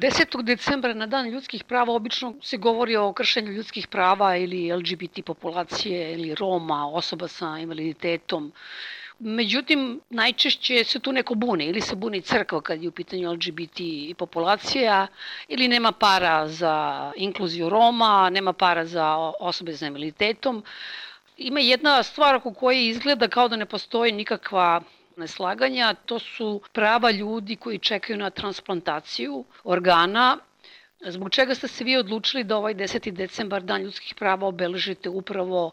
10. decembra na dan ljudskih prava obično se govori o kršenju ljudskih prava ili LGBT populacije ili Roma, osoba sa invaliditetom. Međutim, najčešće se tu neko buni, ili se buni crkva kad je u pitanju LGBT populacija, ili nema para za inkluziju Roma, nema para za osobe sa invaliditetom. Ima jedna stvar oko koje izgleda kao da ne postoji nikakva neslaganja, to su prava ljudi koji čekaju na transplantaciju organa. Zbog čega ste se vi odlučili da ovaj 10. decembar, Dan ljudskih prava, obeležite upravo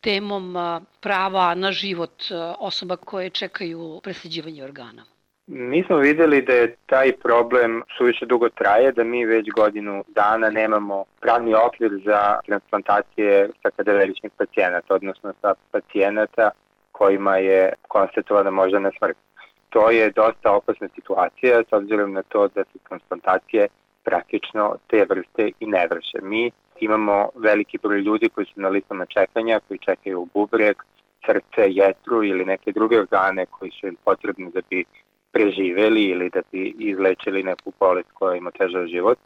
temom prava na život osoba koje čekaju presađivanje organa? Mi smo videli da je taj problem suviše dugo traje, da mi već godinu dana nemamo pravni okvir za transplantacije sa kadaveričnih pacijenata, odnosno sa pacijenata kojima je konstatovana moždana smrt. To je dosta opasna situacija s obzirom na to da se transplantacije praktično te vrste i ne vrše. Mi imamo veliki broj ljudi koji su na listama čekanja, koji čekaju bubreg, srce, jetru ili neke druge organe koji su im potrebni da bi preživeli ili da bi izlečili neku bolest koja im otežava život,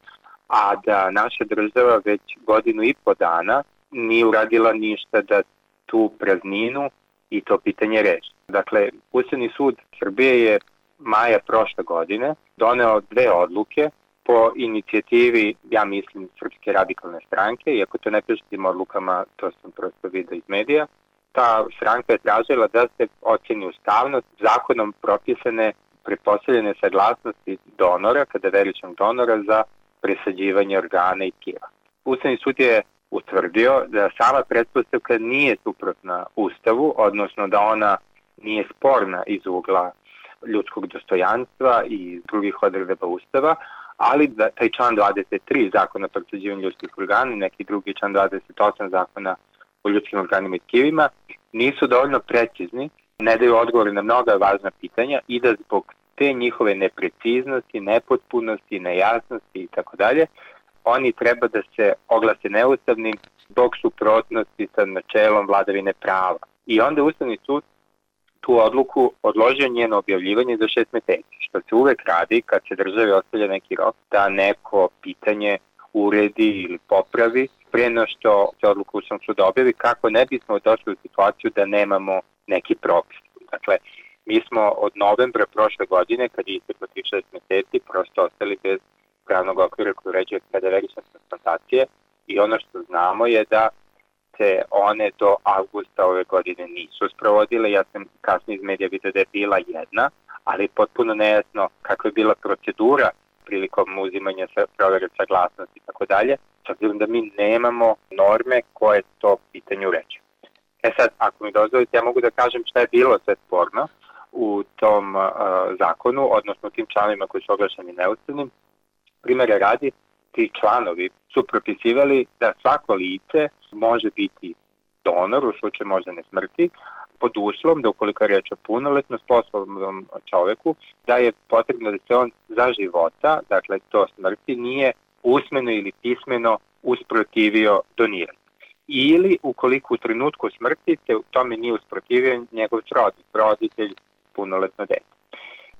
a da naša država već godinu i po dana nije uradila ništa da tu prazninu i to pitanje reši. Dakle, Ustavni sud Srbije je maja prošle godine doneo dve odluke po inicijativi, ja mislim, Srpske radikalne stranke, iako to ne piše odlukama, to sam prosto vidio iz medija, ta stranka je tražila da se oceni ustavnost zakonom propisane pretpostavljene saglasnosti donora, kada veličnog donora za presađivanje organa i tkiva. Ustavni sud je utvrdio da sama pretpostavka nije suprotna Ustavu, odnosno da ona nije sporna iz ugla ljudskog dostojanstva i drugih odredaba Ustava, ali da taj član 23 zakona o presađivanju ljudskih organa i neki drugi član 28 zakona o ljudskim organima i tkivima nisu dovoljno precizni, ne daju odgovore na mnoga važna pitanja i da zbog te njihove nepreciznosti, nepotpunosti, nejasnosti i tako dalje, oni treba da se oglase neustavnim zbog suprotnosti sa načelom vladavine prava. I onda Ustavni sud tu odluku odložio njeno objavljivanje za šest meseci, što se uvek radi kad se državi ostavlja neki rok da neko pitanje uredi ili popravi pre no što se odluku Ustavnog suda objavi kako ne bismo došli u situaciju da nemamo neki propis. Dakle, mi smo od novembra prošle godine, kad je isteklo tih šest meseci, prosto ostali bez pravnog okvira koji uređuje kadaverične transplantacije i ono što znamo je da se one do avgusta ove godine nisu sprovodile. Ja sam kasnije iz medija vidio da je bila jedna, ali potpuno nejasno kakva je bila procedura prilikom uzimanja provere saglasnosti i tako dalje, s obzirom da mi nemamo norme koje to pitanje uređuju. E sad, ako mi dozvolite, ja mogu da kažem šta je bilo sve sporno u tom uh, zakonu, odnosno u tim članovima koji su oglašeni neustavnim. Primere radi, ti članovi su propisivali da svako lice može biti donor u slučaju moždane smrti, pod uslovom da ukoliko je reč o punoletno sposobnom čoveku, da je potrebno da se on za života, dakle to smrti, nije usmeno ili pismeno usprotivio doniranje. Ili ukoliko u trenutku smrti se tome nije usprotivio njegov srodnik, roditelj, punoletno dete.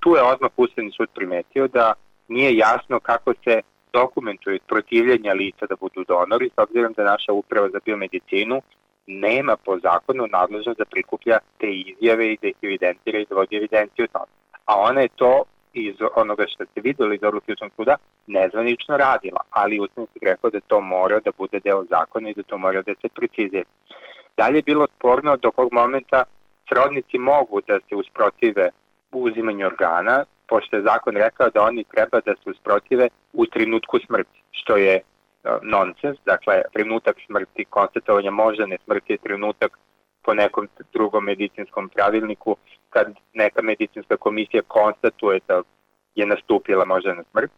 Tu je odmah Ustavni sud primetio da nije jasno kako se dokumentuje protivljenja lica da budu donori, s obzirom da naša uprava za biomedicinu nema po zakonu nadležnost da prikuplja te izjave i da ih evidentira i da vodi evidenciju tome. A ona je to iz onoga što ste videli iz odluke suda nezvanično radila, ali Ustavni sud rekao da to mora da bude deo zakona i da to mora da se precizira. Dalje je bilo sporno do kog momenta srodnici mogu da se usprotive uzimanju organa, pošto je zakon rekao da oni treba da se usprotive u trenutku smrti, što je uh, nonsens, dakle trenutak smrti, konstatovanja moždane smrti je trenutak po nekom drugom medicinskom pravilniku kad neka medicinska komisija konstatuje da je nastupila moždana smrt,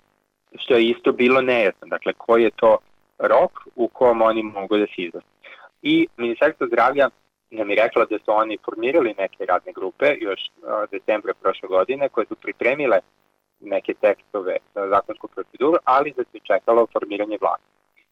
što je isto bilo nejasno, dakle koji je to rok u kom oni mogu da se izlaze. I Ministarstvo zdravlja nam je rekla da su oni formirali neke radne grupe još decembra prošle godine koje su pripremile neke tekstove za zakonsku proceduru, ali da se čekalo formiranje vlade.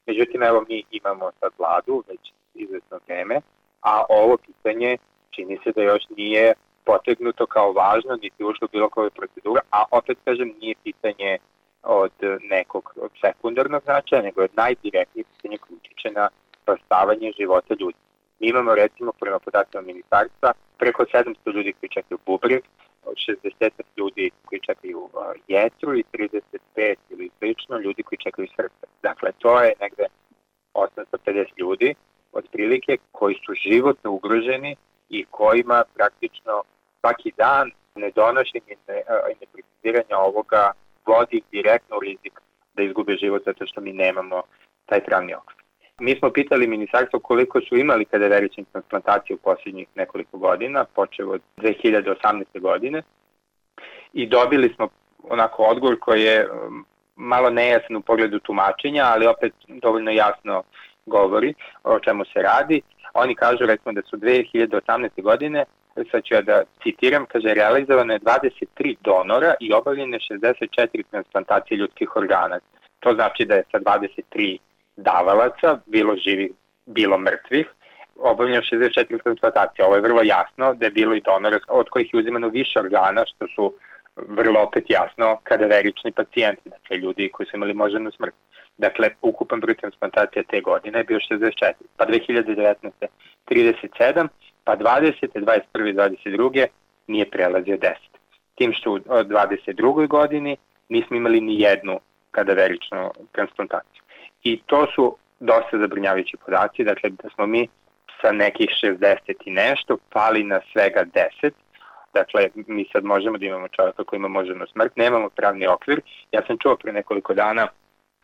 Međutim, evo mi imamo sad vladu već izvesno vreme, a ovo pitanje čini se da još nije potegnuto kao važno, niti ušlo bilo koje procedura, a opet kažem nije pitanje od nekog sekundarnog značaja, nego je najdirektnije pitanje koje utiče na spastavanje života ljudi. Mi imamo recimo prema podacima ministarstva preko 700 ljudi koji čekaju bubreg, 60 ljudi koji čekaju jetru i 35 ili slično ljudi koji čekaju srce. Dakle, to je negde 850 ljudi otprilike koji su životno ugroženi i kojima praktično svaki dan nedonošenje i nepreciziranje ovoga vodi direktno u rizik da izgube život zato što mi nemamo taj pravni okvir. Mi smo pitali ministarstvo koliko su imali kadaveričnih transplantacija u posljednjih nekoliko godina, počeo od 2018. godine i dobili smo onako odgovor koji je um, malo nejasan u pogledu tumačenja, ali opet dovoljno jasno govori o čemu se radi. Oni kažu recimo da su 2018. godine sad ću ja da citiram, kaže, realizovano je 23 donora i obavljene 64 transplantacije ljudskih organa. To znači da je sa 23 davalaca, bilo živih, bilo mrtvih, obavljeno 64 transplantacije. Ovo je vrlo jasno da je bilo i donora od kojih je uzimano više organa, što su vrlo opet jasno kadaverični pacijenti, dakle ljudi koji su imali moždanu smrt. Dakle, ukupan broj transplantacija te godine je bio 64, pa 2019. 37, pa 20. 21. 22. nije prelazio 10. Tim što u 22. godini nismo imali ni jednu kadaveričnu transplantaciju. I to su dosta zabrinjavajući podaci, dakle da smo mi sa nekih 60 i nešto pali na svega 10, Dakle, mi sad možemo da imamo čovjeka koji ima moždanu smrt, nemamo pravni okvir. Ja sam čuo pre nekoliko dana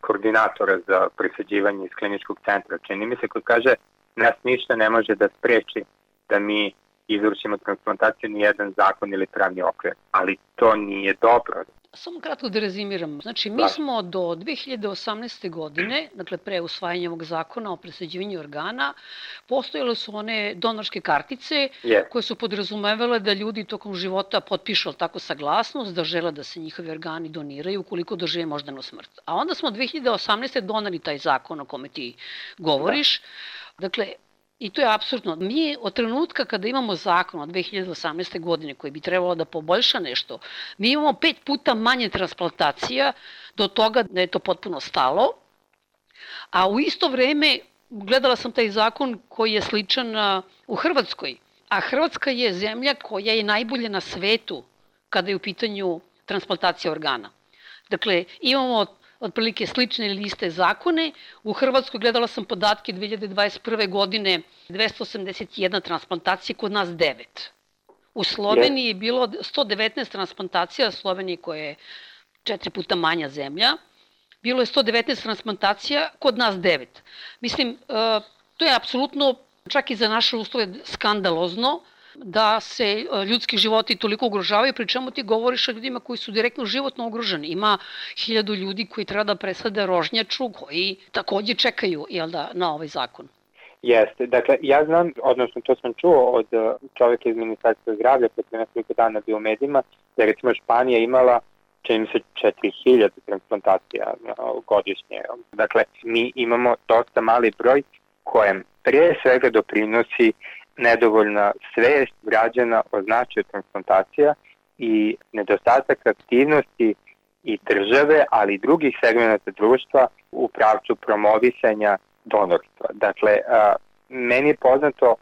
koordinatora za presađivanje iz kliničkog centra. Čini mi se koji kaže nas ništa ne može da spreči da mi izvršimo transplantaciju ni jedan zakon ili pravni okvir, ali to nije dobro. Samo kratko da rezimiram. Znači, mi da. smo do 2018. godine, dakle pre usvajanja ovog zakona o presađivanju organa, postojale su one donorske kartice koje su podrazumevale da ljudi tokom života potpišu tako saglasnost da žele da se njihovi organi doniraju ukoliko dožive moždanu smrt. A onda smo 2018. donali taj zakon o kome ti govoriš. Da. Dakle, I to je absurdno. Mi od trenutka kada imamo zakon od 2018. godine koji bi trebalo da poboljša nešto, mi imamo pet puta manje transplantacija do toga da je to potpuno stalo, a u isto vreme gledala sam taj zakon koji je sličan u Hrvatskoj, a Hrvatska je zemlja koja je najbolje na svetu kada je u pitanju transplantacija organa. Dakle, imamo otprilike slične liste zakone. U Hrvatskoj gledala sam podatke 2021. godine 281 transplantacija, kod nas 9. U Sloveniji je bilo 119 transplantacija, Sloveniji koja je četiri puta manja zemlja. Bilo je 119 transplantacija, kod nas 9. Mislim, e, to je apsolutno, čak i za naše uslove, skandalozno da se e, ljudski životi toliko ugrožavaju, pri čemu ti govoriš o ljudima koji su direktno životno ugroženi. Ima hiljadu ljudi koji treba da presade rožnjaču, koji takođe čekaju jel da, na ovaj zakon. Jeste, dakle ja znam, odnosno to sam čuo od e, čoveka iz Ministarstva zdravlja koji je nekoliko dana bio u medijima, da recimo Španija imala čini se 4000 transplantacija e, godišnje. Dakle, mi imamo dosta mali broj kojem pre svega doprinosi nedovoljna svest građana o značaju transplantacija i nedostatak aktivnosti i države, ali i drugih segmenta društva u pravcu promovisanja donorstva. Dakle, meni je poznato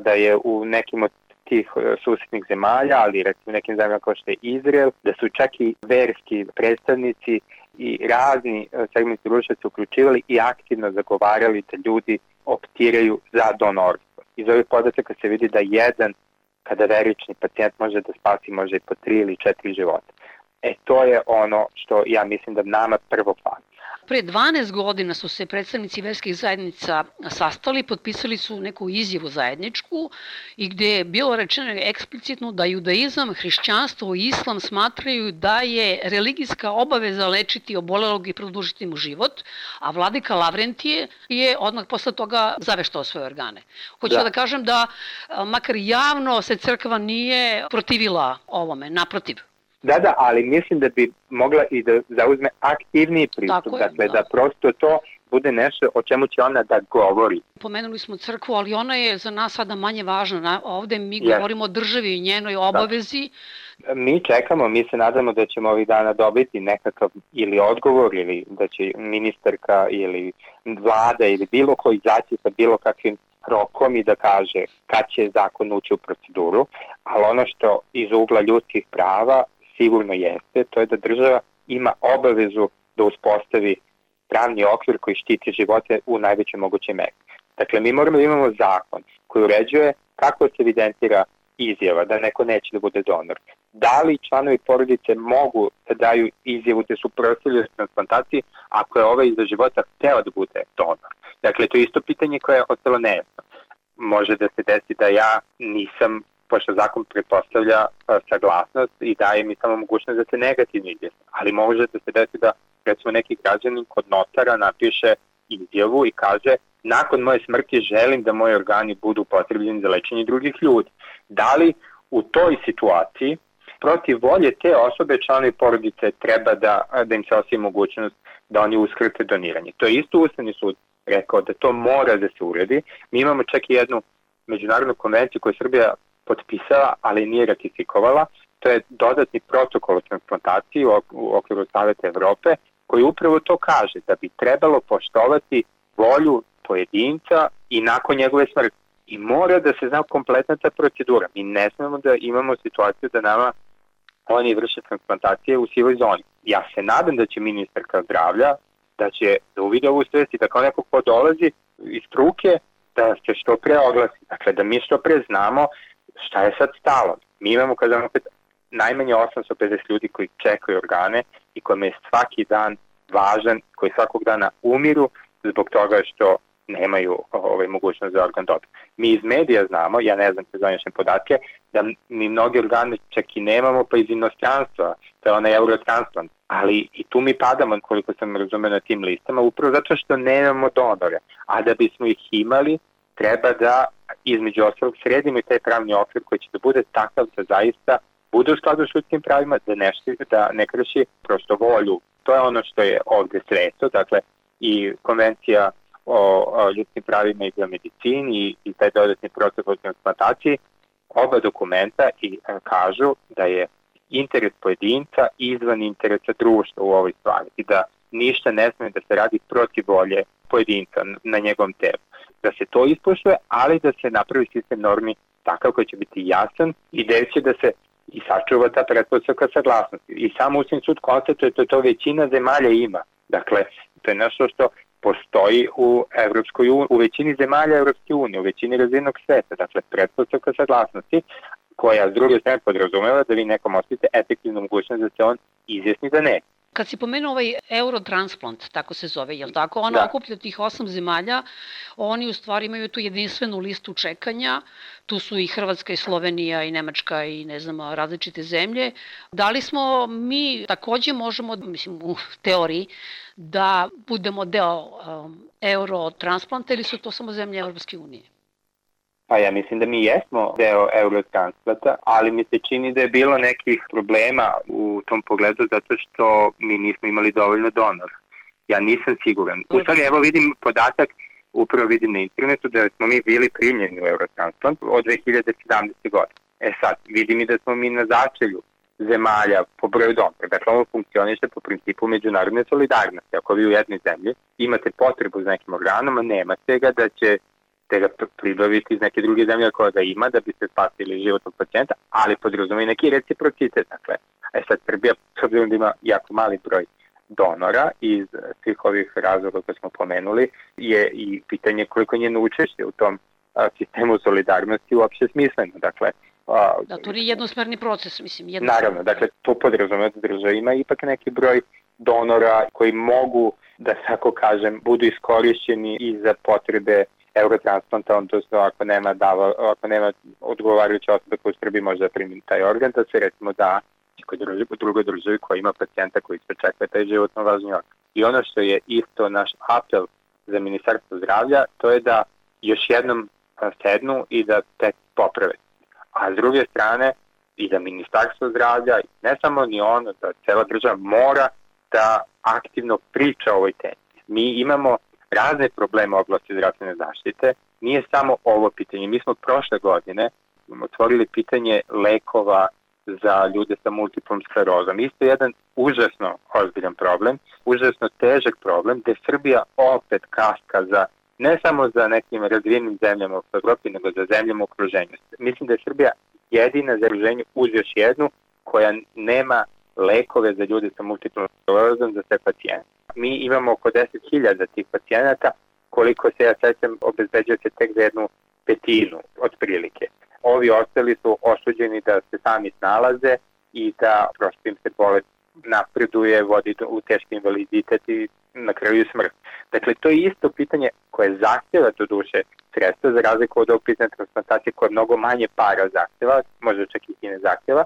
da je u nekim od tih susednih zemalja, ali recimo nekim zemljama kao što je Izrael, da su čak i verski predstavnici i razni segmenti društva se uključivali i aktivno zagovarali da ljudi optiraju za donorstvo iz ovih podataka se vidi da jedan kadaverični pacijent može da spasi možda i po tri ili četiri života. E to je ono što ja mislim da nama prvo fali. Pre 12 godina su se predstavnici verskih zajednica sastali, potpisali su neku izjavu zajedničku i gde je bilo rečeno eksplicitno da judaizam, hrišćanstvo i islam smatraju da je religijska obaveza lečiti obolelog i produžiti mu život, a vladika Lavrentije je odmah posle toga zaveštao svoje organe. Hoću da, da kažem da makar javno se crkva nije protivila ovome, naprotiv. Da, da, ali mislim da bi mogla i da zauzme aktivniji pristup, je, dakle da. da prosto to bude nešto o čemu će ona da govori. Pomenuli smo crkvu, ali ona je za nas sada manje važna. Ovde mi yes. govorimo o državi i njenoj da. obavezi. Da. Mi čekamo, mi se nadamo da ćemo ovih dana dobiti nekakav ili odgovor ili da će ministarka ili vlada ili bilo ko izaći sa bilo kakvim rokom i da kaže kad će zakon ući u proceduru, ali ono što iz ugla ljudskih prava sigurno jeste, to je da država ima obavezu da uspostavi pravni okvir koji štiti živote u najvećem mogućem meri. Dakle, mi moramo da imamo zakon koji uređuje kako se evidentira izjava da neko neće da bude donor. Da li članovi porodice mogu da daju izjavu da su prostavljaju transplantaciji ako je ovaj za života hteo da bude donor? Dakle, to je isto pitanje koje je ostalo nejasno. Može da se desi da ja nisam pošto zakon pretpostavlja saglasnost i daje mi samo mogućnost da se negativno izjasne. Ali može da se desi da recimo neki građanin kod notara napiše izjavu i kaže nakon moje smrti želim da moji organi budu potrebljeni za lečenje drugih ljudi. Da li u toj situaciji protiv volje te osobe članovi porodice treba da, da im se osim mogućnost da oni uskrte doniranje. To je isto Ustavni sud rekao da to mora da se uredi. Mi imamo čak i jednu međunarodnu konvenciju koju Srbija potpisala, ali nije ratifikovala. To je dodatni protokol o transplantaciji u okviru Saveta Evrope, koji upravo to kaže, da bi trebalo poštovati volju pojedinca i nakon njegove smrti. I mora da se zna kompletna ta procedura. Mi ne smemo da imamo situaciju da nama oni vrše transplantacije u sivoj zoni. Ja se nadam da će ministarka zdravlja da će da uvide ovu svest i da kao neko ko dolazi iz struke da se što pre oglasi. Dakle, da mi što pre znamo šta je sad stalo? Mi imamo, kažem opet, najmanje 850 ljudi koji čekaju organe i kojima je svaki dan važan, koji svakog dana umiru zbog toga što nemaju ovaj, mogućnost za organ dobiti. Mi iz medija znamo, ja ne znam te zvanične podatke, da mi mnogi organe čak i nemamo pa iz inostranstva, to je onaj eurotransplant, ali i tu mi padamo koliko sam razumeo na tim listama, upravo zato što nemamo donore, a da bismo ih imali, treba da između ostalog sredimo i taj pravni okvir koji će da bude takav da zaista bude u skladu s ljudskim pravima, da ne, da ne kreši prosto volju. To je ono što je ovde sredstvo, dakle i konvencija o, o ljudskim pravima i biomedicini i, i taj dodatni protokol o transplantaciji, oba dokumenta i a, kažu da je interes pojedinca izvan interesa društva u ovoj stvari i da ništa ne sme da se radi protiv volje pojedinca na njegovom telu da se to ispoštuje, ali da se napravi sistem normi takav koji će biti jasan i da će da se i sačuva ta pretpostavka saglasnosti. I sam Ustavni sud konstatuje da to većina zemalja ima. Dakle, to je nešto što postoji u Evropskoj uniji, u većini zemalja Evropske unije, u većini razvijenog sveta. Dakle, pretpostavka saglasnosti koja s druge strane podrazumeva da vi nekom ostavite efektivnu mogućnost da se on izjasni da ne. Kad si pomenuo ovaj Eurotransplant, tako se zove, je li tako? Ona da. okuplja tih osam zemalja, oni u stvari imaju tu jedinstvenu listu čekanja, tu su i Hrvatska i Slovenija i Nemačka i ne znam, različite zemlje. Da li smo mi takođe možemo, mislim u teoriji, da budemo deo um, Eurotransplanta ili su to samo zemlje Evropske unije? Pa ja mislim da mi jesmo deo Eurotransplata, ali mi se čini da je bilo nekih problema u tom pogledu zato što mi nismo imali dovoljno donora. Ja nisam siguran. U stvari, evo vidim podatak, upravo vidim na internetu da smo mi bili primljeni u Eurotransplant od 2017. godine. E sad, vidim i da smo mi na začelju zemalja po broju donora. Dakle, ovo funkcioniše po principu međunarodne solidarnosti. Ako vi u jednoj zemlji imate potrebu za nekim organom, nemate ga da će te ga pribaviti iz neke druge zemlje koja ga ima da bi se spasili život od pacijenta, ali podrazume i neki reciprocitet. Dakle, e sad Srbija, s obzirom da ima jako mali broj donora iz svih ovih razloga koje smo pomenuli, je i pitanje koliko njeno učešće u tom a, sistemu solidarnosti uopšte smisleno. Dakle, a, da, to nije jednosmerni proces, mislim. Jednosmerni. Naravno, dakle, to podrazume da država ima ipak neki broj donora koji mogu, da tako kažem, budu iskorišćeni i za potrebe eurotransplanta, odnosno ako nema, dava, ako nema odgovarajuće osobe koja u Srbiji može da primi taj organ, da se recimo da kod drugoj državi koja ima pacijenta koji se čeka taj životno važni organ. I ono što je isto naš apel za Ministarstvo zdravlja, to je da još jednom sednu i da tek poprave. A s druge strane, i da ministarstvo zdravlja, ne samo ni ono, da cela država mora da aktivno priča o ovoj temi. Mi imamo razne probleme u oblasti zdravstvene zaštite, nije samo ovo pitanje. Mi smo prošle godine otvorili pitanje lekova za ljude sa multiplom sklerozom. Isto je jedan užasno ozbiljan problem, užasno težak problem, gde Srbija opet kaska za ne samo za nekim razvijenim zemljama u Evropi, nego za zemljama u okruženju. Mislim da je Srbija jedina za okruženju uz još jednu koja nema lekove za ljude sa multiplom sklerozom za sve pacijente. Mi imamo oko 10.000 tih pacijenata, koliko se ja sećam obezbeđuje se tek za jednu petinu otprilike. Ovi ostali su osuđeni da se sami snalaze i da prosto im se bolest napreduje, vodi u teški invaliditet i na kraju smrt. Dakle, to je isto pitanje koje zahtjeva do duše sredstva, za razliku od ovog pitanja transplantacije koje mnogo manje para zahtjeva, možda čak i ne zahtjeva,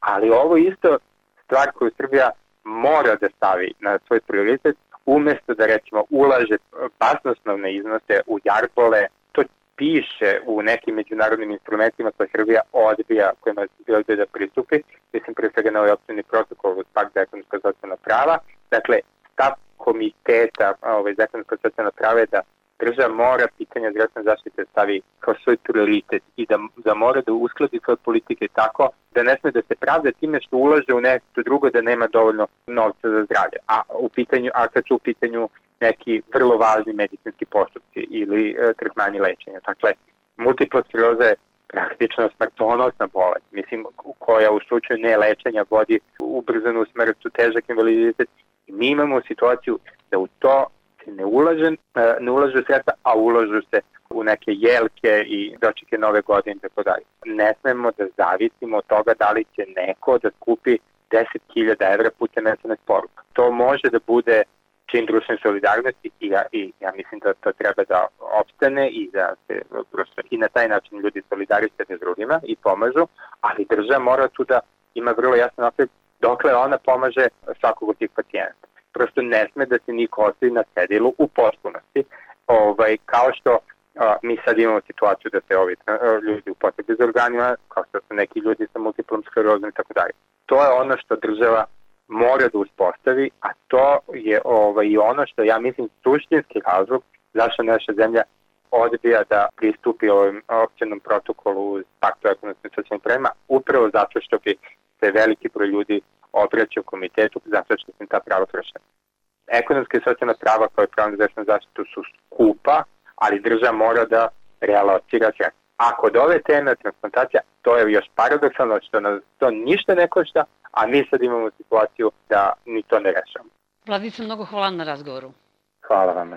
ali ovo isto stvar koju Srbija mora da stavi na svoj prioritet, umesto da recimo ulaže basnosnovne iznose u jarbole, to piše u nekim međunarodnim instrumentima koje Srbija odbija, kojima se odbija da pristupi, mislim pre svega na ovaj opcijni protokol uz pakt za ekonomska socijalna prava, dakle stav komiteta ovaj, za ekonomska socijalna prava je da država mora pitanja zdravstvene zaštite stavi kao svoj prioritet i da, da mora da uskladi svoje politike tako da ne sme da se pravda time što ulaže u nešto drugo da nema dovoljno novca za zdravlje. A u pitanju, a kad su u pitanju neki vrlo važni medicinski postupci ili e, tretmani lečenja. Dakle, multipla skleroza je praktično smrtonosna bolest, mislim, koja u slučaju ne lečenja vodi ubrzanu smrt, težak invaliditet. Mi imamo situaciju da u to se ne ulaže, e, ne ulaže sredstva, a ulažu se u neke jelke i dočeke nove godine i tako dalje. Ne smemo da zavisimo od toga da li će neko da skupi 10.000 evra putem SMS poruka. To može da bude čin društvene solidarnosti i ja, i ja mislim da to treba da opstane i da se prosto i na taj način ljudi solidariše s drugima i pomažu, ali država mora tu da ima vrlo jasan okvir dokle ona pomaže svakog od tih pacijenta. Prosto ne sme da se niko ostavi na cedilu u potpunosti, ovaj, kao što a, mi sad imamo situaciju da se ovi a, ljudi u potrebi za organima, kao što su neki ljudi sa multiplom sklerozom i tako dalje. To je ono što država mora da uspostavi, a to je ovaj, ono što ja mislim suštinski razlog zašto naša zemlja odbija da pristupi ovim općenom protokolu uz paktu ekonomskim socijalnim pravima, upravo zato što bi se veliki broj ljudi obraćao komitetu što se ta prava kršena. Ekonomske i socijalna prava koje pravno zdravstvenu zaštitu su skupa, ali država mora da realocira sredstva. A kod ove teme transplantacija, to je još paradoksalno što nas to ništa ne košta, a mi sad imamo situaciju da ni to ne rešamo. Vladica, mnogo hvala na razgovoru. Hvala vam.